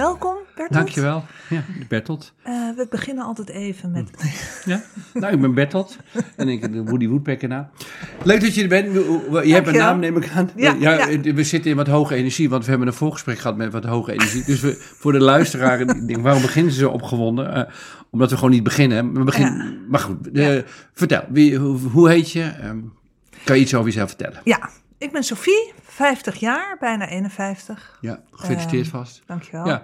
Welkom Bertolt. Dankjewel. Ja, Bertolt. Eh, we beginnen altijd even met... Ja, nou, ik ben Bertolt. En ik ben Woody Woodpecker na. Leuk dat je er bent. Je hebt een naam, neem ik aan. Ja, ja. We zitten in wat hoge energie, want we hebben een voorgesprek gehad met wat hoge energie. Dus we, voor de luisteraar, die denkt, waarom beginnen ze zo opgewonden? Eh, omdat we gewoon niet beginnen. We beginnen Maar goed, eh, vertel. Wie, hoe, hoe heet je? Ehm, kan je iets over jezelf vertellen? Ja, ik ben Sophie, 50 jaar, bijna 51. Ja, gefeliciteerd Ehm, vast. Dankjewel. Ja,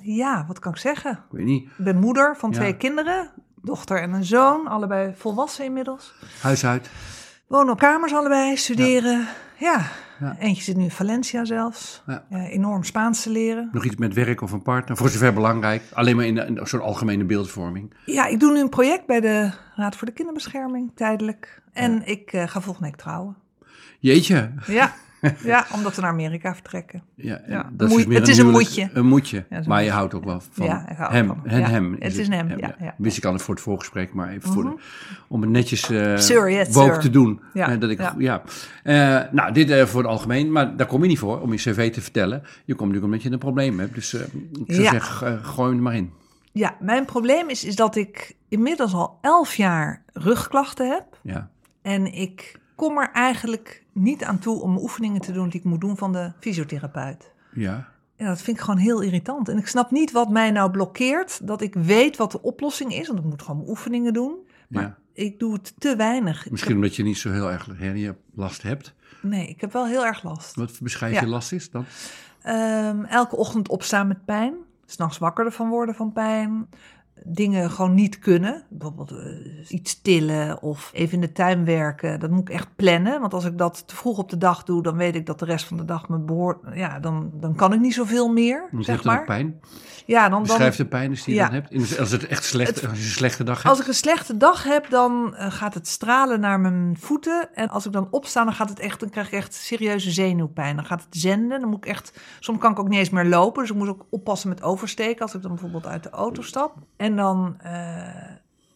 Ja, wat kan ik zeggen? ik weet niet. Ik ben moeder van Ja. twee kinderen, dochter en een zoon, allebei volwassen inmiddels. Huis uit. Wonen op kamers allebei, studeren. Ja, Ja. eentje zit nu in Valencia zelfs. Ja. Enorm Spaans te leren. Nog iets met werk of een partner, voor zover belangrijk. Alleen maar in, een zo'n algemene beeldvorming. Ja, ik doe nu een project bij de Raad voor de Kinderbescherming, tijdelijk. En ik eh, ga volgende week trouwen. Jeetje. Ja, ja omdat we naar Amerika vertrekken. Ja, Ja, dat moe- dus meer het is een huwelijk- moedje. Een moedje. Ja, maar je houdt ook wel van Ja, hem. van hem. Hem. het is hem, ja, ja. Wist ik al voor het voorgesprek, maar even voor de- om het netjes Sir, yes, woke sir. te doen. Ja, dat ik, ja. Eh, nou, dit eh, voor het algemeen, maar daar kom je niet voor om je cv te vertellen. Je komt natuurlijk omdat je een probleem hebt. Dus ik zou zeggen, gooi hem er maar in. Ja, mijn probleem is, is dat ik inmiddels al elf jaar rugklachten heb. Ja. En ik kom er eigenlijk niet aan toe om oefeningen te doen die ik moet doen van de fysiotherapeut. Ja. Ja, dat vind ik gewoon heel irritant. En ik snap niet wat mij nou blokkeert. Dat ik weet wat de oplossing is. Want ik moet gewoon oefeningen doen. Maar ja. ik doe het te weinig. Misschien omdat je niet zo heel erg last hebt. heb- nee, ik heb wel heel erg last. Wat beschrijf Ja. je last is dan? Ehm, elke ochtend opstaan met pijn. S'nachts wakker ervan worden van pijn. Dingen gewoon niet kunnen. Bijvoorbeeld eh, iets tillen of even in de tuin werken. Dat moet ik echt plannen. Want als ik dat te vroeg op de dag doe, dan weet ik dat de rest van de dag me behoort. Ja, dan, dan kan ik niet zoveel meer. Zeg dan ook maar. pijn. Ja, dan, dan, Beschrijf de pijn die je Ja. dan hebt. In- Als, het echt slecht, als je een slechte dag hebt. als ik een slechte dag heb, dan eh, gaat het stralen naar mijn voeten. En als ik dan opsta, dan gaat het echt, dan krijg ik echt serieuze zenuwpijn. Dan gaat het zenden. Dan moet ik echt, soms kan ik ook niet eens meer lopen. Dus ik moet ook oppassen met oversteken als ik dan bijvoorbeeld uit de auto stap. En dan, eh,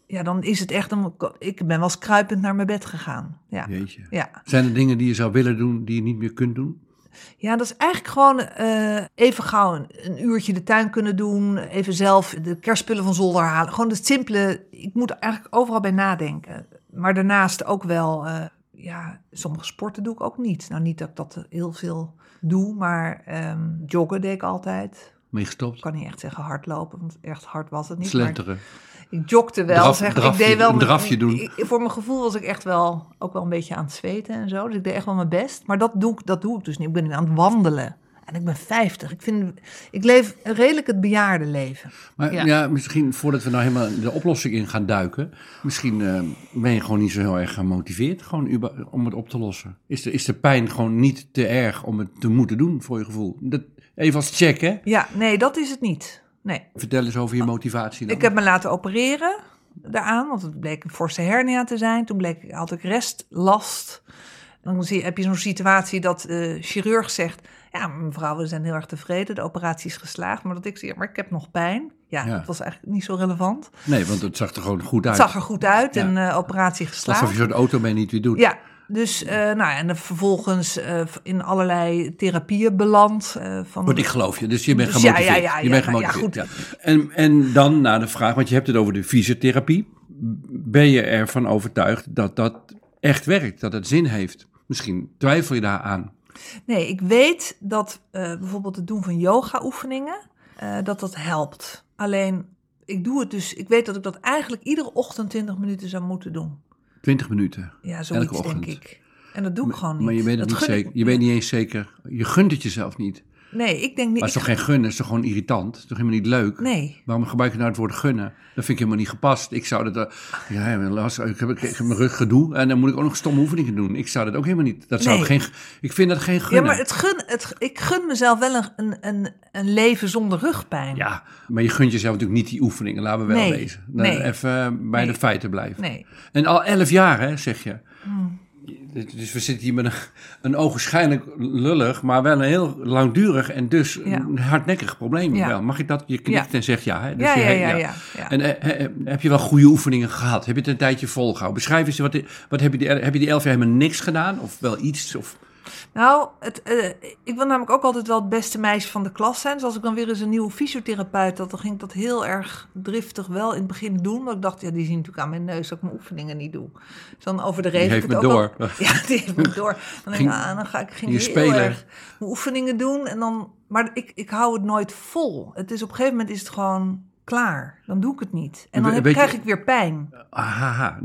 ja, dan is het echt, dan, ik ben wel eens kruipend naar mijn bed gegaan. Ja, Jeetje. ja. Zijn er dingen die je zou willen doen die je niet meer kunt doen? Ja, dat is eigenlijk gewoon eh, even gauw een, een uurtje de tuin kunnen doen. Even zelf de kerstspullen van zolder halen. Gewoon het simpele. Ik moet eigenlijk overal bij nadenken. Maar daarnaast ook wel, eh, ja, sommige sporten doe ik ook niet. Nou, niet dat ik dat heel veel doe, maar ehm, joggen deed ik altijd. Mee gestopt? Ik kan niet echt zeggen hardlopen, want echt hard was het niet. Slenteren? Maar ik jogde wel. Draf- zeg, drafje- ik deed wel een mijn- drafje doen. ik- voor mijn gevoel was ik echt wel ook wel een beetje aan het zweten en zo. Dus ik deed echt wel mijn best. Maar dat doe ik, dat doe ik dus niet. Ik ben nu aan het wandelen. En ik ben 50. Ik, vind, ik leef een redelijk het bejaarde leven. Maar ja. Ja. misschien voordat we nou helemaal de oplossing in gaan duiken. Misschien eh, ben je gewoon niet zo heel erg gemotiveerd gewoon om het op te lossen. Is de, is de pijn gewoon niet te erg om het te moeten doen voor je gevoel? Dat, even als check hè. Ja, nee, dat is het niet. Nee. Vertel eens over je motivatie dan. Ik heb me laten opereren daaraan, want het bleek een forse hernia te zijn. Toen bleek, had ik restlast. Dan zie, heb je zo'n situatie dat de chirurg zegt... ja, mevrouw, we zijn heel erg tevreden, de operatie is geslaagd. Maar dat ik zeg, maar ik heb nog pijn. Ja, Ja. dat was eigenlijk niet zo relevant. Nee, want het zag er gewoon goed uit. Het zag er goed uit Ja. en eh, operatie geslaagd. Alsof je zo'n auto mee niet weer doet. Ja, dus eh, nou, ja, en vervolgens eh, in allerlei therapieën beland. eh, van, Want ik geloof je, dus je bent Dus ja, gemotiveerd. ja, ja, je ja, bent nou ja, gemotiveerd. ja. En, en dan naar de vraag, want je hebt het over de fysiotherapie. Ben je ervan overtuigd dat dat echt werkt, dat het zin heeft? Misschien twijfel je daar aan. Nee, ik weet dat bijvoorbeeld het doen van yoga-oefeningen, dat dat helpt. Alleen, ik doe het dus, ik weet dat ik dat eigenlijk iedere ochtend 20 minuten zou moeten doen. 20 minuten. Ja, zoiets Elke denk ochtend. ik. En dat doe ik gewoon niet. Maar je weet het Dat niet zeker. Je weet niet eens zeker. Je gunt het jezelf niet. Nee, ik denk niet. Maar het is toch geen gunnen, het is toch gewoon irritant? Het is toch helemaal niet leuk? Nee. Waarom gebruik je nou het woord gunnen? Dat vind ik helemaal niet gepast. Ik zou dat... eh, ja, ik ben last, ik, heb, ik heb mijn rug gedoe en dan moet ik ook nog stomme oefeningen doen. Ik zou dat ook helemaal niet... Dat zou Nee. ik geen... Ik vind dat geen Ja, gunnen. maar het gun, het, ik gun mezelf wel een, een, een, leven zonder rugpijn. Ja, maar je gunt jezelf natuurlijk niet die oefeningen. Laten we wel Nee. Dan nee. Even bij de feiten blijven. Nee. En al elf jaar, hè, zeg je. Hmm. Dus we zitten hier met een, een ogenschijnlijk lullig, maar wel een heel langdurig en dus Ja. een hardnekkig probleem. Ja. Wel. Mag ik dat? Je knikt Ja. en zegt ja. Hè? Dus Ja, je- ja, ja, ja, ja. En heb je wel goede oefeningen gehad? Heb je het een tijdje volgehouden? Beschrijf eens, wat, wat heb, je die, heb je die elf jaar helemaal niks gedaan? Of wel iets? Of, Nou, het, eh, ik wil namelijk ook altijd wel het beste meisje van de klas zijn. Dus als ik dan weer eens een nieuwe fysiotherapeut had, dan ging ik dat heel erg driftig wel in het begin doen. Want ik dacht, ja, die zien natuurlijk aan mijn neus dat ik mijn oefeningen niet doe. Dus dan Die ik het me ook door. al- Ja, die heeft me door. Dan, denk ik, ah, dan ga ik ging heel spelen. erg mijn oefeningen doen. En dan, maar ik, ik hou het nooit vol. Het is op een gegeven moment is het gewoon klaar. Dan doe ik het niet. En dan heb, je- krijg ik weer pijn. Ahaha,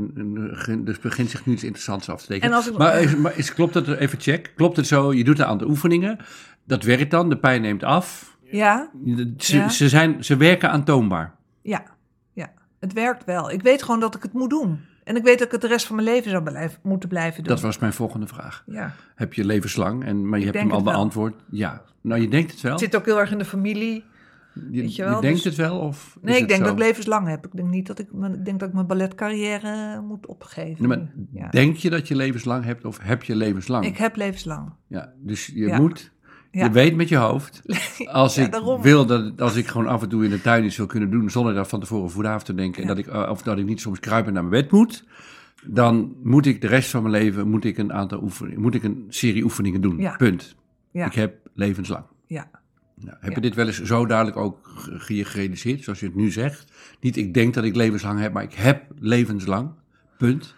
dus begint zich nu iets interessants af te tekenen. Ik- maar is, maar is, klopt het, even check, klopt het zo, je doet een aantal oefeningen, dat werkt dan, de pijn neemt af. Ja, Ze, Ja. ze, zijn, ze werken aantoonbaar. Ja, ja, het werkt wel. Ik weet gewoon dat ik het moet doen. En ik weet dat ik het de rest van mijn leven zou blijven, moeten blijven doen. Dat was mijn volgende vraag. Ja. Heb je levenslang, en, maar je hebt hem al beantwoord. Ja, nou je denkt het wel. Het zit ook heel erg in de familie. Je, weet je je wel, denkt dus- het wel? Of Nee, ik denk zo? dat ik levenslang heb. Ik denk niet dat ik, ik denk dat ik mijn balletcarrière moet opgeven. Nee, maar ja. Denk je dat je levenslang hebt of heb je levenslang? Ik heb levenslang. Ja, dus je Ja. moet, Ja. je weet met je hoofd, als Ja, ik daarom. wil dat, als ik gewoon af en toe in de tuin iets wil kunnen doen, zonder daar van tevoren voor af te denken, en dat ik, eh, of dat ik niet soms kruipend naar mijn bed moet, dan moet ik de rest van mijn leven, moet ik een aantal oefeningen, moet ik een serie oefeningen doen. Punt. Ik heb levenslang. Ja. Nou, heb Ja. je dit wel eens zo duidelijk ook gerealiseerd, zoals je het nu zegt? Niet ik denk dat ik levenslang heb, maar ik heb levenslang. Punt.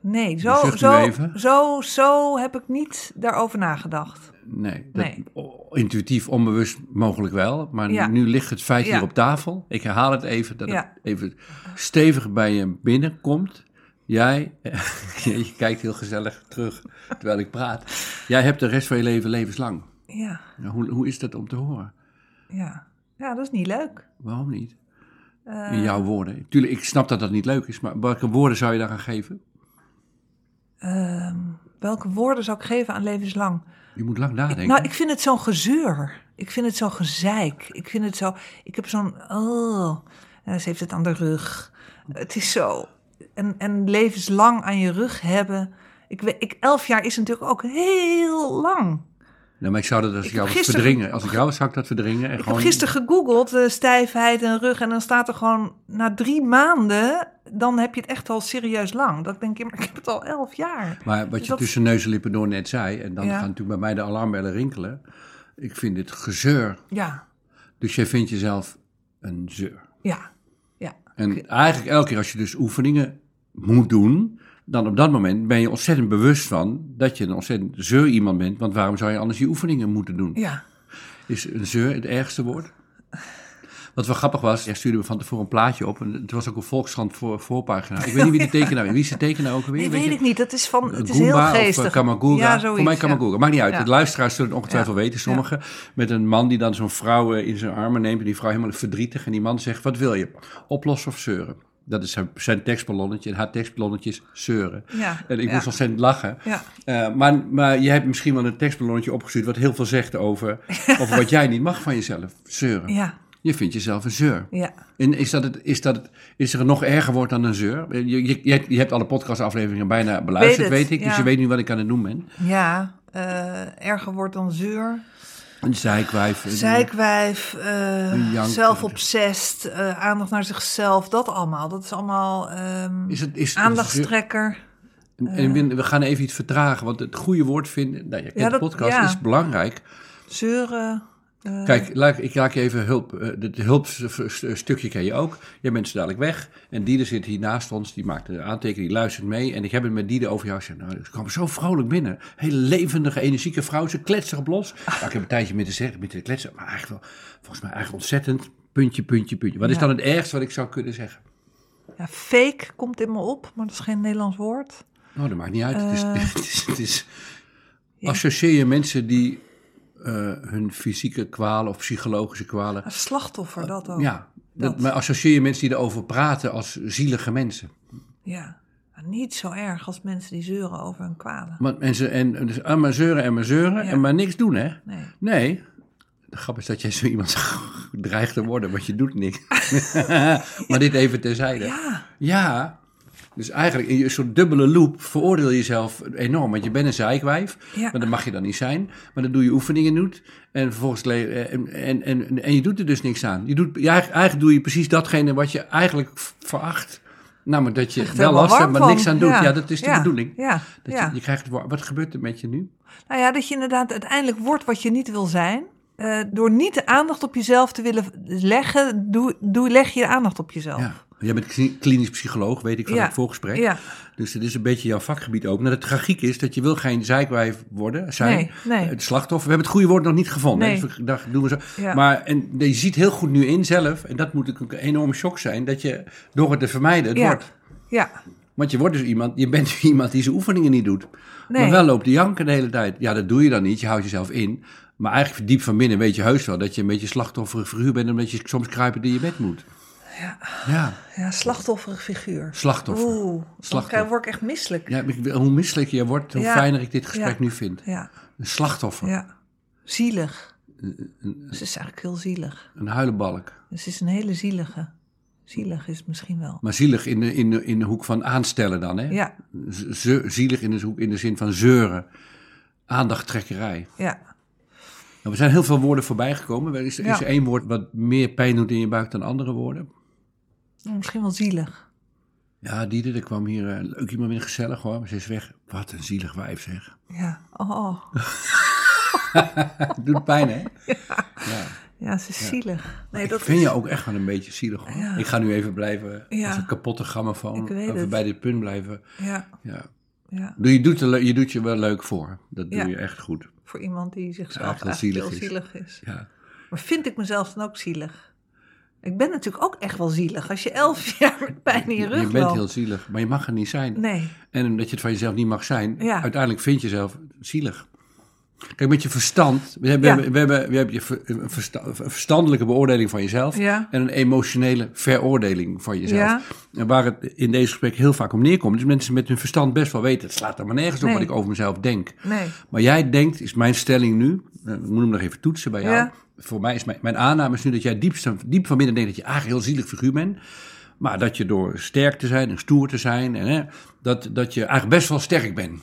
Nee, zo, zo, zo, zo heb ik niet daarover nagedacht. Nee, dat, Nee. intuïtief, onbewust mogelijk wel. Maar Ja. nu ligt het feit hier Ja. op tafel. Ik herhaal het even, dat Ja. het even stevig bij je binnenkomt. Jij, je kijkt heel gezellig terug terwijl ik praat. Jij hebt de rest van je leven levenslang. Ja, Nou, hoe, hoe is dat om te horen? ja. Ja, dat is niet leuk. Waarom niet? Eh, In jouw woorden. Tuurlijk, ik snap dat dat niet leuk is, maar welke woorden zou je daar gaan geven? ehm, welke woorden zou ik geven aan levenslang? Je moet lang nadenken. Nou, ik vind het zo'n gezeur. Ik vind het zo gezeik. Ik vind het zo... Ik heb zo'n... Oh, en ze heeft het aan de rug. Het is zo... En, en levenslang aan je rug hebben... Ik, weet- ik, elf jaar is natuurlijk ook heel lang. Nou, maar ik zou dat als Ik ik jou was verdringen. Als ik jou was, zou ik dat verdringen. En Ik gewoon... heb gisteren gegoogeld, eh, stijfheid en rug. En dan staat er gewoon, na drie maanden, dan heb je het echt al serieus lang. Dat ik denk, ja, maar ik heb het al elf jaar. Maar wat Dus je dat- tussen neus en lippen door net zei, en dan Ja. gaan natuurlijk bij mij de alarmbellen rinkelen. Ik vind dit gezeur. Ja, Dus jij vindt jezelf een zeur. ja, ja. En eigenlijk elke keer als je dus oefeningen moet doen, dan op dat moment ben je ontzettend bewust van dat je een ontzettend zeur iemand bent. Want waarom zou je anders die oefeningen moeten doen? Ja, Is een zeur het ergste woord? Wat wel grappig was, jij stuurde me van tevoren een plaatje op. En het was ook een Volkskrant voor, voorpagina. Ik weet niet wie de tekenaar is. Wie is de tekenaar ook alweer? nee, Weet ik niet. Dat is van, het is Goomba heel geestig. Of Kamagura. Ja, zoiets, Voor mij ja. Kamagura. Maakt niet uit. Ja. De luisteraars zullen het ongetwijfeld weten, sommigen. Met een man die dan zo'n vrouw eh, in zijn armen neemt. En die vrouw helemaal verdrietig. En die man zegt, wat wil je? Oplossen of zeuren? Dat is zijn, zijn tekstballonnetje. En haar tekstballonnetje is zeuren. Ja, En ik ja. moest ontzettend lachen. Ja. Eh, maar, maar je hebt misschien wel een tekstballonnetje opgestuurd... wat heel veel zegt over, over wat jij niet mag van jezelf. Zeuren. Ja, Je vindt jezelf een zeur. ja. En is, dat het, is, dat het, is er een nog erger woord dan een zeur? Je, je, je hebt- alle podcastafleveringen bijna beluisterd, Weet ik. Dus je weet nu wat ik aan het doen ben. Ja, eh, erger wordt dan zeur. Een zijkwijf. een- Zijkwijf, eh Een janker. zelfobsessed, eh, aandacht naar zichzelf. Dat allemaal. Dat is allemaal ehm, Is het, is, aandachtstrekker. En, en we- gaan even iets vertragen, want het goede woord vinden... Nou, je kent Ja, de podcast, ja. is belangrijk. Zeuren. Eh, Kijk, ik raak je even hulp. eh, Het hulpstukje ken je ook. Jij bent zo dadelijk weg. En Diede zit hier naast ons. Die maakt de aantekening, die luistert mee. En ik heb het met Diede over jou gezegd. Nou, ze kwam zo vrolijk binnen. Hele levendige, energieke vrouw. Ze kletst erop los. Nou, ik heb een tijdje met te zeggen, met te kletsen. Maar eigenlijk wel, volgens mij eigenlijk ontzettend. Puntje, puntje, puntje. Wat is dan het ergste wat ik zou kunnen zeggen? Ja, fake komt in me op, maar dat is geen Nederlands woord. Nou, dat maakt niet uit. Het is, Eh. het is, het is Ja. associeer je mensen die eh, hun fysieke kwalen of psychologische kwalen. Een slachtoffer, dat ook. Ja, dat, dat. maar associeer je mensen die erover praten als zielige mensen. Ja. Maar Niet zo erg als mensen die zeuren over hun kwalen. Want mensen, en, dus ah, maar zeuren en maar zeuren Ja. en maar niks doen, hè? Nee. Nee. De grap is dat jij zo iemand dreigt te worden, want je doet niks. maar dit even terzijde. Ja, Ja, dus eigenlijk in een soort dubbele loop veroordeel je jezelf enorm. Want je bent een zeikwijf, Ja. maar dat mag je dan niet zijn. Maar dan doe je oefeningen doet en vervolgens eh, en, en, en, en je doet er dus niks aan. Je doet, eigenlijk, doe je precies datgene wat je eigenlijk veracht. Namelijk dat je Echt wel last hebt, maar niks aan doet. Ja, Ja. dat is de Ja. bedoeling. Ja, Dat je, je krijgt wat gebeurt er met je nu? Nou ja, dat je inderdaad uiteindelijk wordt wat je niet wil zijn. Eh, door niet de aandacht op jezelf te willen leggen, doe, doe, leg je de aandacht op jezelf. Jij bent kli- klinisch psycholoog, weet ik van Ja. het voorgesprek. Ja. Dus het is een beetje jouw vakgebied ook. Nou, de tragiek is dat je wil geen zeikwijf worden, zijn. Nee, nee. Het slachtoffer. We hebben het goede woord nog niet gevonden. Nee. Dus dat doen we zo. Ja. Maar en, je ziet heel goed nu in zelf, en dat moet ook een enorme shock zijn, dat je door het te vermijden het wordt. Ja, Want je wordt dus iemand, je bent iemand die zijn oefeningen niet doet. Nee. Maar wel loopt de janken de hele tijd. Ja, dat doe je dan niet. Je houdt jezelf in. Maar eigenlijk diep van binnen weet je heus wel dat je een beetje slachtofferig figuur bent, omdat je soms kruipend in je bed moet. Ja. Ja, ja slachtofferig figuur. slachtoffer. Oeh, dan Slachtoffer. word ik echt misselijk. Ja, hoe misselijk je wordt, hoe Ja. fijner ik dit gesprek Ja. nu vind. Ja, Een slachtoffer, ja. Zielig. Ze is eigenlijk heel zielig. een huilenbalk. Ze is een hele zielige. Zielig is het misschien wel. Maar zielig in de, in de, in de hoek van aanstellen dan, hè? Ja, Z- zielig in de, hoek, in de zin van zeuren. Aandachttrekkerij. ja. Nou, er zijn heel veel woorden voorbij gekomen. Er is, is er één woord wat meer pijn doet in je buik dan andere woorden? Misschien wel zielig. Ja, Diede, er kwam hier eh, leuk iemand weer gezellig hoor. Maar ze is weg. Wat een zielig wijf zeg. Ja, oh, oh. Doet pijn, hè? Ja. ja, ze is zielig. Nee, dat ik vind is... je ook echt wel een beetje zielig hoor. Ja. Ik ga nu even blijven als een kapotte grammofoon. Even het. bij dit punt blijven. Ja, Ja. Je, doet er, je doet je wel leuk voor. Dat doe je echt goed. Voor iemand die zichzelf Ja, heel zielig heel is. zielig is. Ja. Maar vind ik mezelf dan ook zielig? Ik ben natuurlijk ook echt wel zielig. Als je elf jaar met pijn in je rug Je bent loopt. heel zielig, maar je mag er niet zijn. Nee, En omdat je het van jezelf niet mag zijn, Ja. uiteindelijk vind je jezelf zielig. Kijk, met je verstand, we hebben, Ja. we hebben, we hebben, je ver- een versta- een verstandelijke beoordeling van jezelf Ja. en een emotionele veroordeling van jezelf. Ja. En waar het in deze gesprek heel vaak om neerkomt, is mensen met hun verstand best wel weten, het slaat er maar nergens op wat ik over mezelf denk. nee. Maar jij denkt, is mijn stelling nu, eh, ik moet hem nog even toetsen bij jou. Voor mij is mijn, mijn aanname is nu dat jij diepst, diep van binnen denkt dat je eigenlijk een heel zielig figuur bent. Maar dat je door sterk te zijn en stoer te zijn, en, hè, dat, dat je eigenlijk best wel sterk bent.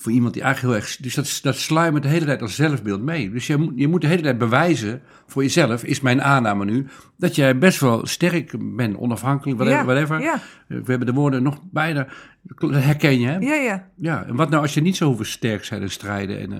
Voor iemand die eigenlijk heel erg. Dus dat, dat sluimert de hele tijd als zelfbeeld mee. Dus je moet, je moet de hele tijd bewijzen voor jezelf, is mijn aanname nu, dat jij best wel sterk bent, onafhankelijk, whatever. Ja, whatever. ja. Eh, We hebben de woorden nog bijna. Herken je, hè? Ja, ja, Ja, en wat nou als je niet zo hoeft sterk zijn en strijden en eh,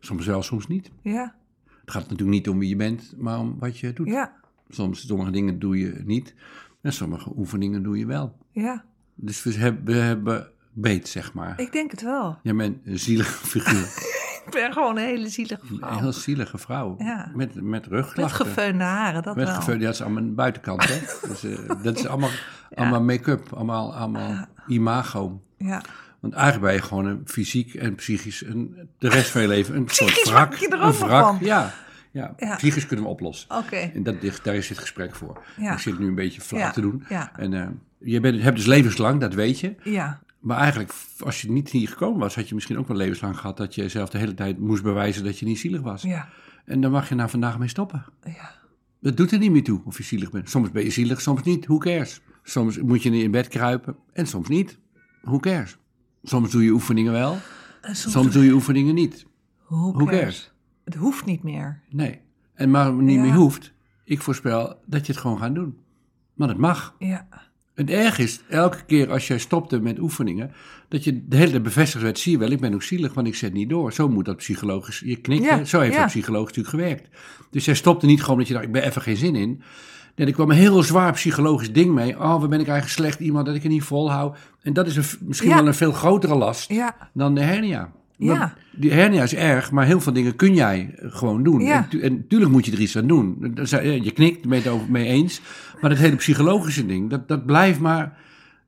soms wel, soms niet. ja, Het gaat natuurlijk niet om wie je bent, maar om wat je doet. ja, Soms sommige dingen doe je niet en sommige oefeningen doe je wel. ja. Dus we hebben, we hebben beet, zeg maar. Ik denk het wel. Jij bent een zielige figuur. Ik ben gewoon een hele zielige Een vrouw. heel zielige vrouw. Ja. Met, met Met rugklachten. gefeunde haren, dat Met wel. gefeunde, dat is allemaal een buitenkant, hè? dus, dat is allemaal, allemaal make-up, allemaal, allemaal imago. Ja. Want eigenlijk ben je gewoon een fysiek en psychisch, een, de rest van je leven, een soort Psychisch wrak. je een wrak, van. Ja, ja, Ja. psychisch kunnen we oplossen. Oké. En dat, daar is dit gesprek voor. Ja. Ik zit nu een beetje flauw Ja, te doen. ja. En eh, je bent, hebt dus levenslang, dat weet je. Ja. Maar eigenlijk, als je niet hier gekomen was, had je misschien ook wel levenslang gehad dat je jezelf de hele tijd moest bewijzen dat je niet zielig was. Ja. En dan mag je nou vandaag mee stoppen. Ja. Dat doet er niet meer toe of je zielig bent. Soms ben je zielig, soms niet. Who cares? Soms moet je in bed kruipen en soms niet. Who cares? Soms doe je oefeningen wel, En soms, soms doe je oefeningen niet. Who Who cares? Het hoeft niet meer. Nee. En maar het niet Ja. meer hoeft, ik voorspel dat je het gewoon gaat doen. Maar het mag. Ja. Het erg is, elke keer als jij stopte met oefeningen, dat je de hele tijd bevestigd werd, zie je wel, ik ben ook zielig, want ik zet niet door. Zo moet dat psychologisch, je knikt, Ja, zo heeft ja. dat psychologisch natuurlijk gewerkt. Dus jij stopte niet gewoon dat je dacht, ik ben even geen zin in. Nee, er kwam een heel zwaar psychologisch ding mee. Oh, wat ben ik eigenlijk slecht iemand dat ik het niet volhoud. En dat is een, misschien Ja. wel een veel grotere last dan de hernia. Ja. Die hernia is erg, maar heel veel dingen kun jij gewoon doen. Ja. En, tu- en natuurlijk moet je er iets aan doen. Je knikt, het over mee eens. Maar dat hele psychologische ding, dat, dat blijft maar...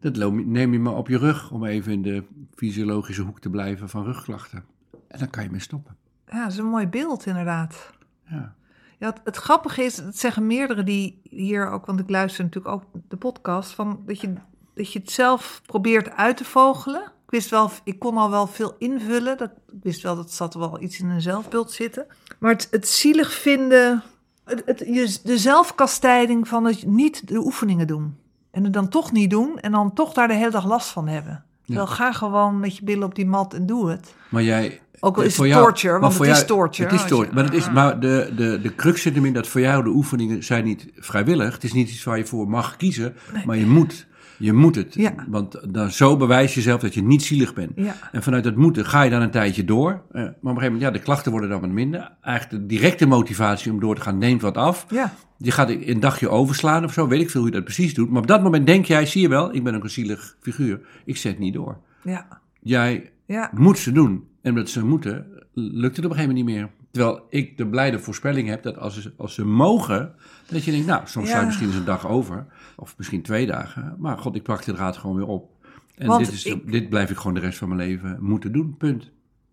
Dat neem je maar op je rug om even in de fysiologische hoek te blijven van rugklachten. En dan kan je mee stoppen. Ja, dat is een mooi beeld inderdaad. Ja. Ja, het, het grappige is, dat zeggen meerdere die hier ook, want ik luister natuurlijk ook de podcast, van dat je, dat je het zelf probeert uit te vogelen. Ik wist wel, ik kon al wel veel invullen. Dat, ik wist wel dat zat wel iets in een zelfbeeld zitten. Maar het, het zielig vinden, het, de zelfkastijding van het niet de oefeningen doen. En het dan toch niet doen en dan toch daar de hele dag last van hebben. Terwijl ga gewoon met je billen op die mat en doe het. Maar jij... Ook al is voor het jou- torture, want voor het is jou- torture. Het is torture. Maar, het is, maar de, de, de crux zit hem in dat voor jou de oefeningen zijn niet vrijwillig. Het is niet iets waar je voor mag kiezen, maar je moet. Je moet het. Ja. Want dan, zo bewijs je jezelf dat je niet zielig bent. Ja. En vanuit dat moeten ga je dan een tijdje door. Eh, maar op een gegeven moment, ja, de klachten worden dan wat minder. Eigenlijk de directe motivatie om door te gaan neemt wat af. Ja, Je gaat een dagje overslaan of zo, weet ik veel hoe je dat precies doet. Maar op dat moment denk jij, zie je wel, ik ben ook een zielig figuur. Ik zet niet door. ja, Jij moet ze doen. En omdat ze moeten, lukt het op een gegeven moment niet meer. Terwijl ik de blijde voorspelling heb dat als ze, als ze mogen, dat je denkt, nou, soms Ja. je misschien eens een dag over. Of misschien twee dagen. Maar god, ik pak de draad gewoon weer op. En Want dit, is, ik- dit blijf ik gewoon de rest van mijn leven moeten doen, punt.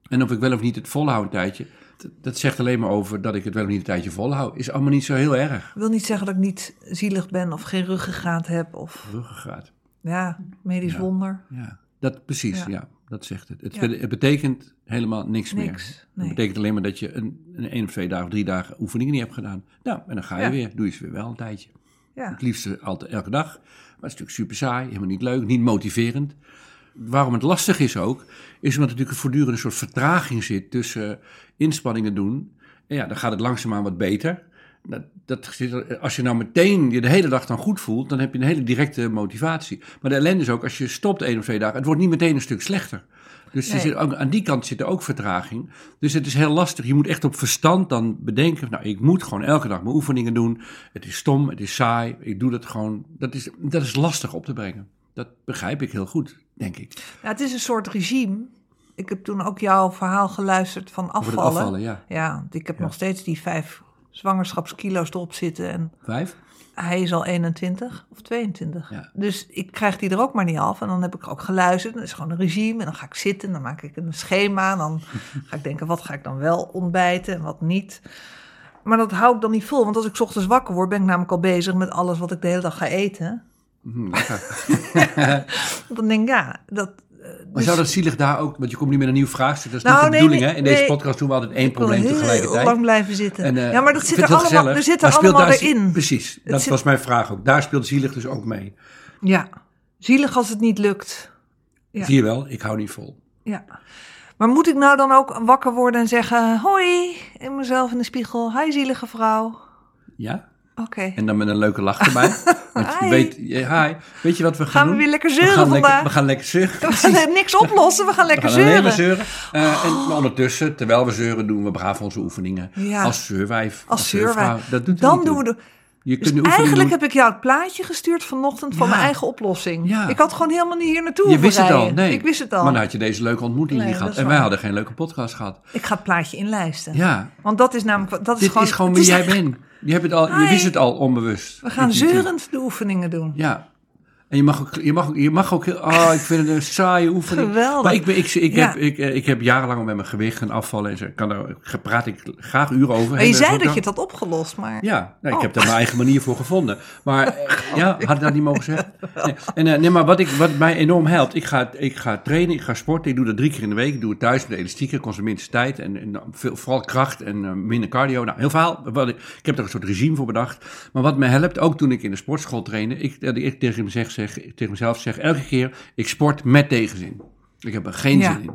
En of ik wel of niet het volhoud een tijdje, dat, dat zegt alleen maar over dat ik het wel of niet een tijdje volhoud. Is allemaal niet zo heel erg. Ik wil niet zeggen dat ik niet zielig ben of geen ruggengraat heb of Ruggengraat. ja, medisch Ja. wonder. Ja, dat precies, ja. Ja. dat zegt het. Het, Ja. het betekent helemaal niks, meer. Nee. Het betekent alleen maar dat je een, een of twee dagen drie dagen oefeningen niet hebt gedaan. Nou, en dan ga je Ja. weer. Doe je ze weer wel een tijdje. Ja, Het liefst altijd elke dag. Maar het is natuurlijk super saai, helemaal niet leuk, niet motiverend. Waarom het lastig is ook, is omdat er natuurlijk een voortdurende soort vertraging zit tussen eh, inspanningen doen. En ja, dan gaat het langzaamaan wat beter. Dat, dat, zit- als je nou meteen je de hele dag dan goed voelt, dan heb je een hele directe motivatie. Maar de ellende is ook, als je stopt één of twee dagen, het wordt niet meteen een stuk slechter. Dus Nee. zit aan die kant zit er ook vertraging. Dus het is heel lastig. Je moet echt op verstand dan bedenken, nou, ik moet gewoon elke dag mijn oefeningen doen. Het is stom, het is saai, ik doe dat gewoon. Dat is, dat is lastig op te brengen. Dat begrijp ik heel goed, denk ik. Ja, het is een soort regime. Ik heb toen ook jouw verhaal geluisterd van afvallen. ja. Ja, ik heb nog steeds die vijf zwangerschapskilo's erop zitten en Vijf? hij is al 21 of 22. Ja. Dus ik krijg die er ook maar niet af. En dan heb ik ook geluisterd. Dat is gewoon een regime. En dan ga ik zitten en dan maak ik een schema. En dan ga ik denken, wat ga ik dan wel ontbijten en wat niet. Maar dat hou ik dan niet vol. Want als ik 's ochtends wakker word, ben ik namelijk al bezig met alles wat ik de hele dag ga eten. Hm, dan denk ik, ja, dat... Maar dus- zou dat zielig daar ook, want je komt nu met een nieuw vraagstuk. Dat is Nou, niet de nee, bedoeling, hè? In deze podcast doen we altijd één probleem heel tegelijkertijd. lang blijven zitten. En, eh, ja, maar dat zit er allemaal, gezellig. er zit er allemaal daar- erin. Precies, dat zit- was mijn vraag ook. Daar speelt zielig dus ook mee. Ja, zielig als het niet lukt. Ja. Zie je wel, ik hou niet vol. Ja. Maar moet ik nou dan ook wakker worden en zeggen... Hoi, in mezelf in de spiegel. Hi, zielige vrouw. Ja? En dan met een leuke lach erbij. Want je Hi. weet, hi. weet je wat we gaan, Gaan we doen? weer lekker we zeuren gaan vandaag? Lekker, we gaan lekker zeuren. We gaan niks oplossen, we gaan We lekker gaan alleen maar zeuren. zeuren. Eh, en maar ondertussen, terwijl we zeuren, doen we braaf onze oefeningen. Ja. Als zeurwijf. Als zeurvrouw. zeurwijf. Dat doet Dan doen we de... Je Dus eigenlijk doen. heb ik jou het plaatje gestuurd vanochtend van mijn eigen oplossing. Ja. Ik had gewoon helemaal niet hier naartoe Je wist het al, nee. Ik wist het al. Maar dan had je deze leuke ontmoeting Nee, niet gehad. En wij hadden geen leuke podcast gehad. Ik ga het plaatje inlijsten. Ja, Want dat is namelijk... Dat is dit gewoon, is gewoon wie jij bent. Je, hebt het al, je wist het al onbewust. We gaan zeurend de oefeningen doen. Ja. En je mag ook, je mag, ook- je mag ook heel, oh, ik vind het een saaie oefening. Geweldig. Maar ik, ben, ik, ik, Ja. heb, ik, eh, ik heb jarenlang met mijn gewicht en afvallen en zo. Kan daar, praat ik graag uren over. Maar je En, zei dat je het had opgelost, maar... Ja, nou, ik Oh. heb daar mijn eigen manier voor gevonden. Maar eh, ja, had ik dat niet mogen zeggen? Nee. En, eh, nee, maar wat, ik, wat mij enorm helpt, ik ga, ik ga trainen, ik ga sporten. Ik doe dat drie keer in de week. Ik doe het thuis met elastieken, kost de minste tijd. En, en veel, vooral kracht en minder cardio. Nou, heel veel. Wat ik, ik heb er een soort regime voor bedacht. Maar wat me helpt, ook toen ik in de sportschool trainde, ik, ik tegen, mezelf zeg, tegen mezelf zeg, elke keer, ik sport met tegenzin. Ik heb er geen Ja. zin in.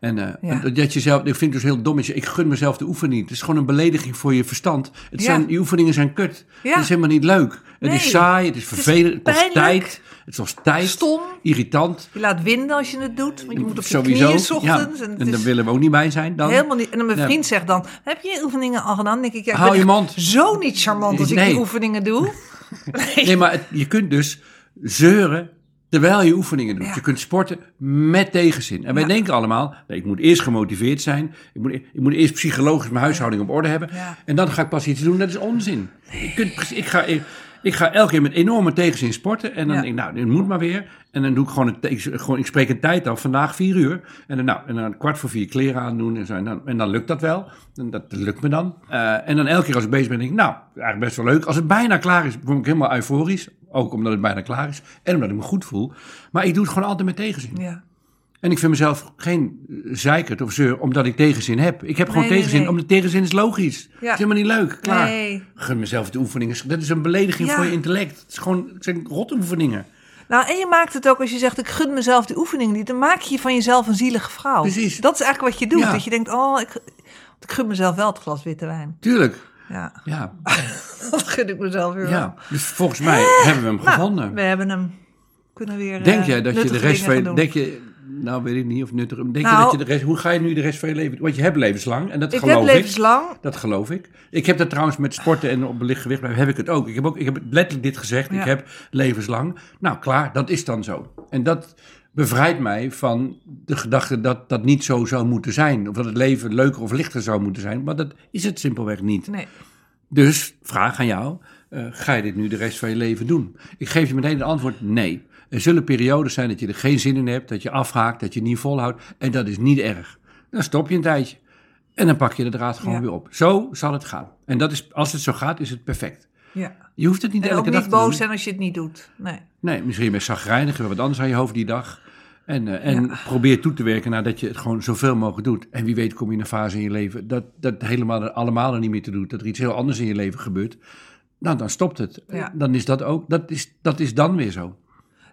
En, eh, Ja. en dat je zelf, ik vind het dus heel dom. is, Ik gun mezelf de oefening. niet. Het is gewoon een belediging voor je verstand. Het Ja. zijn, die oefeningen zijn kut. Het is helemaal niet leuk. Het Nee. is saai, het is vervelend, het, kost pijnlijk. tijd. Het kost tijd. Stom. Irritant. Je laat winden als je het doet. Want je moet op je Sowieso. knieën ja. ochtends. En, En, het daar is willen we ook niet bij zijn dan. helemaal niet. En dan mijn Ja. vriend zegt dan, heb je je oefeningen al gedaan? Dan denk ik, ja, ik Hou je mond. zo niet charmant als ik Nee. die oefeningen doe. Nee, maar het- je kunt dus zeuren terwijl je oefeningen doet. Ja. Je kunt sporten met tegenzin. En wij Ja. denken allemaal, nee, ik moet eerst gemotiveerd zijn. Ik moet, ik moet eerst psychologisch mijn huishouding op orde hebben. Ja. En dan ga ik pas iets doen. Dat is onzin. Je kunt, ik, ga, ik, Ik ga elke keer met enorme tegenzin sporten. En dan denk ik, nou, dit moet maar weer. En dan doe ik gewoon, een, ik, gewoon, ik spreek een tijd af, vandaag vier uur. En dan, nou, en dan kwart voor vier kleren aandoen en zo. En dan, en dan lukt dat wel. En dat, dat lukt me dan. Eh, en dan elke keer als ik bezig ben, denk ik, nou, eigenlijk best wel leuk. Als het bijna klaar is, word ik helemaal euforisch. Ook omdat het bijna klaar is. En omdat ik me goed voel. Maar ik doe het gewoon altijd met tegenzin. Ja. En ik vind mezelf geen zeikert of zeur omdat ik tegenzin heb. Ik heb gewoon Nee, tegenzin nee. omdat tegenzin is logisch. Het is helemaal niet leuk. Klaar. Gun mezelf de oefeningen. Dat is een belediging Ja. voor je intellect. Het, is gewoon, het zijn rotoefeningen. Nou, en je maakt het ook als je zegt, ik gun mezelf die oefening niet. Dan maak je van jezelf een zielige vrouw. Precies. Dat is eigenlijk wat je doet. Ja. Dat je denkt, oh, ik, ik gun mezelf wel het glas witte wijn. Tuurlijk. Ja, Ja. dat gun ik mezelf weer wel. ja. Dus volgens mij hebben we hem Nou, gevonden. we hebben hem. Kunnen weer Denk eh, jij dat je de rest van Denk je, nou weet ik niet of nuttig. Denk je Nou- dat je de rest... Hoe ga je nu de rest van je leven... Want je hebt levenslang. En dat. Ik geloof heb ik. levenslang. Dat geloof ik. Ik heb dat trouwens met sporten en op een licht gewicht heb ik het ook. Ik heb, ook, ik heb letterlijk dit gezegd. Ja. Ik heb levenslang. Nou, klaar, dat is dan zo. En dat bevrijdt mij van de gedachte dat dat niet zo zou moeten zijn. Of dat het leven leuker of lichter zou moeten zijn. Maar dat is het simpelweg niet. Nee. Dus, vraag aan jou. eh, ga je dit nu de rest van je leven doen? Ik geef je meteen het antwoord nee. Er zullen periodes zijn dat je er geen zin in hebt, dat je afhaakt, dat je niet volhoudt. En dat is niet erg. Dan stop je een tijdje. En dan pak je de draad gewoon Ja. weer op. Zo zal het gaan. En dat is, als het zo gaat, is het perfect. Ja. Je hoeft het niet En ook elke dag niet te doen. boos zijn als je het niet doet. Nee. Nee, misschien ben je zagrijnig, wat anders aan je hoofd die dag. En, eh, en probeer toe te werken naar dat je het gewoon zoveel mogelijk doet. En wie weet kom je in een fase in je leven dat dat helemaal allemaal er niet meer te doen. Dat er iets heel anders in je leven gebeurt. Nou, dan stopt het. Ja. Dan is dat ook, dat is, dat is dan weer zo.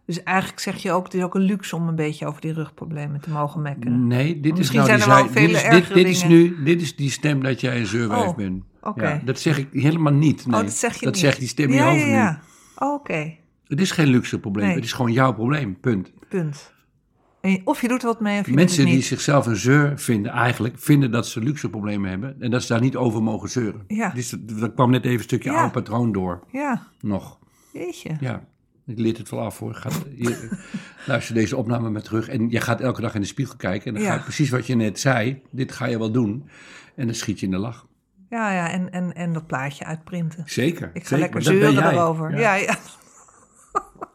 Dus eigenlijk zeg je ook, het is ook een luxe om een beetje over die rugproblemen te mogen mekkeren. Nee, dit is nou die zijn er wel dit is, dit, is nu, dit is die stem dat jij een zeurwijf Oh, bent. Oké. Ja, dat zeg ik helemaal niet. Nee. oh, dat zeg je dat niet. zegt die stem in je ja, hoofd ja, ja. Oh, Oké, Het is geen luxe probleem, Nee. het is gewoon jouw probleem, punt. punt. En of je doet wat mee of je Mensen doet het die niet. zichzelf een zeur vinden, eigenlijk vinden dat ze luxe problemen hebben en dat ze daar niet over mogen zeuren. Ja. Dus dat, dat kwam net even een stukje Ja. oude patroon door, Ja, nog. jeetje. Ja, ik leer het wel af hoor. Ga, je, luister deze opname maar terug en je gaat elke dag in de spiegel kijken en dan Ja. ga je precies wat je net zei, dit ga je wel doen. En dan schiet je in de lach. Ja, ja, en, en, en dat plaatje uitprinten. Zeker. Ik ga zeker, lekker zeuren daarover. Ja. Ja, ja.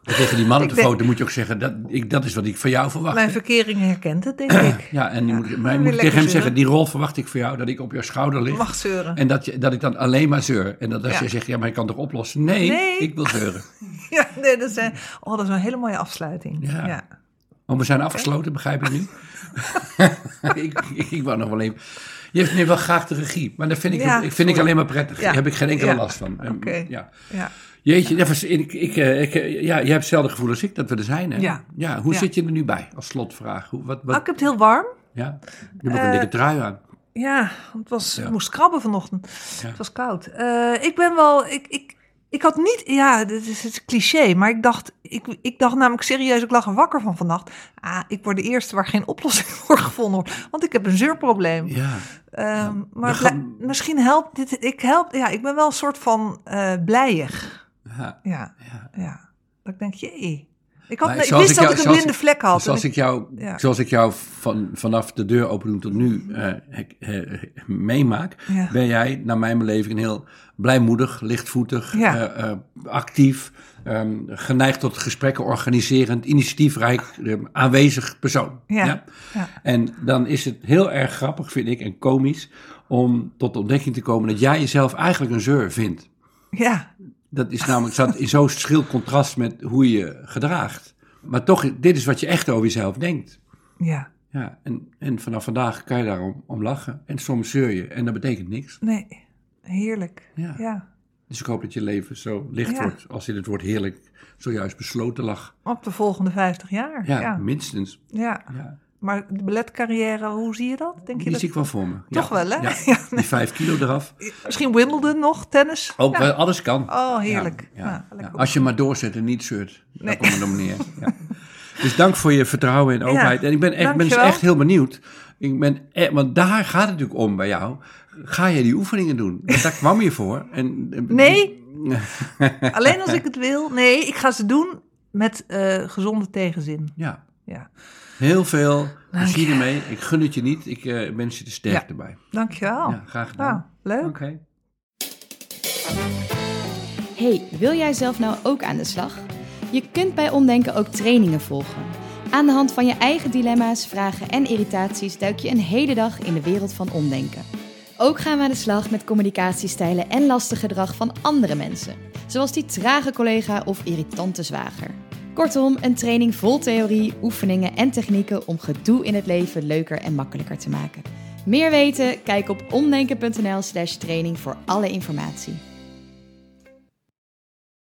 En tegen die man op Ik de denk- foto moet je ook zeggen, dat, ik, dat is wat ik van jou verwacht. Mijn verkering herkent het, denk ik. Ja, en die moet, maar weer moet ik tegen hem zeggen, die rol verwacht ik van jou, dat ik op jouw schouder lig. Mag zeuren. En dat, je, dat ik dan alleen maar zeur. En dat als Ja. je zegt, ja, maar je kan toch oplossen? Nee, Nee. ik wil zeuren. Ja, nee, dat, zijn, oh, dat is een hele mooie afsluiting. Ja. ja. Oh, we zijn afgesloten, begrijp ik nu? ik, ik, ik wou nog wel even... Je neemt wel graag de regie, maar dat vind ik, Ja, ik, vind ik alleen maar prettig. Ja. Daar heb ik geen enkele Ja. last van. Oké. Ja. ja. Jeetje, dat was- ik, ik, eh, ik, eh, ja, jij hebt hetzelfde gevoel als ik, dat we er zijn. Hè? Ja. hoe Ja. zit je er nu bij, als slotvraag? Hoe, wat, wat, ik heb het heel warm. ja? Je hebt een dikke trui aan. Ja, het was, Ja. ik moest krabben vanochtend. Ja. Het was koud. Eh, ik ben wel, ik, ik, ik had niet, ja, dit is het cliché, maar ik dacht, ik, ik dacht namelijk serieus, ik lag er wakker van vannacht. Ah, ik word de eerste waar geen oplossing voor gevonden wordt, want ik heb een zeurprobleem. Ja. Ehm, maar gaan- bla- misschien helpt dit, ik help, ja, ik ben wel een soort van eh blijig. ja. Ja, ja. ja. Dat ik denk, jee. Ik, had, ik wist ik dat jou- ik een zoals blinde ik- vlek had. Zoals ik jou, Ja. zoals ik jou van, vanaf de deur open doen tot nu eh, ik, eh, meemaak, Ja. ben jij naar mijn beleving een heel blijmoedig, lichtvoetig, Ja. eh, eh, actief, ehm, geneigd tot gesprekken organiserend, initiatiefrijk, eh, aanwezig persoon. Ja. Ja. En dan is het heel erg grappig, vind ik, en komisch, om tot de ontdekking te komen dat jij jezelf eigenlijk een zeur vindt. ja, Dat is namelijk staat in zo'n schril contrast met hoe je je gedraagt. Maar toch, dit is wat je echt over jezelf denkt. ja. Ja, en, en vanaf vandaag kan je daarom om lachen. En soms zeur je en dat betekent niks. Nee, heerlijk. Ja. ja. Dus ik hoop dat je leven zo licht Ja. wordt als in het woord heerlijk zojuist besloten lag. Op de volgende 50 jaar. Ja, Ja, ja. minstens. Ja. Maar de balletcarrière, hoe zie je dat? Denk je Die dat... zie ik wel voor me. Toch Ja. wel, hè? Ja. Ja, Die vijf kilo eraf. Misschien Wimbledon nog, tennis? Ook wel, alles kan. Oh, heerlijk. Als je maar doorzet en niet zeurt. Daar Nee. komt het om neer. Ja. Dus dank voor je vertrouwen en openheid. en ik ben, echt, ben dus echt heel benieuwd. Ik ben, e- want daar gaat het natuurlijk om bij jou. Ga je die oefeningen doen? Want daar kwam je voor. En, Nee. Alleen als ik het wil. Nee, ik ga ze doen met eh, gezonde tegenzin. Ja, Ja. heel veel Dank plezier je. ermee. Ik gun het je niet. Ik eh, wens je de sterkte bij. Dankjewel. Ja, graag gedaan. Nou, leuk. Oké. Hey, wil jij zelf nou ook aan de slag? Je kunt bij Omdenken ook trainingen volgen. Aan de hand van je eigen dilemma's, vragen en irritaties duik je een hele dag in de wereld van omdenken. Ook gaan we aan de slag met communicatiestijlen en lastig gedrag van andere mensen, zoals die trage collega of irritante zwager. Kortom, een training vol theorie, oefeningen en technieken om gedoe in het leven leuker en makkelijker te maken. Meer weten? Kijk op omdenken.nl/slash training voor alle informatie.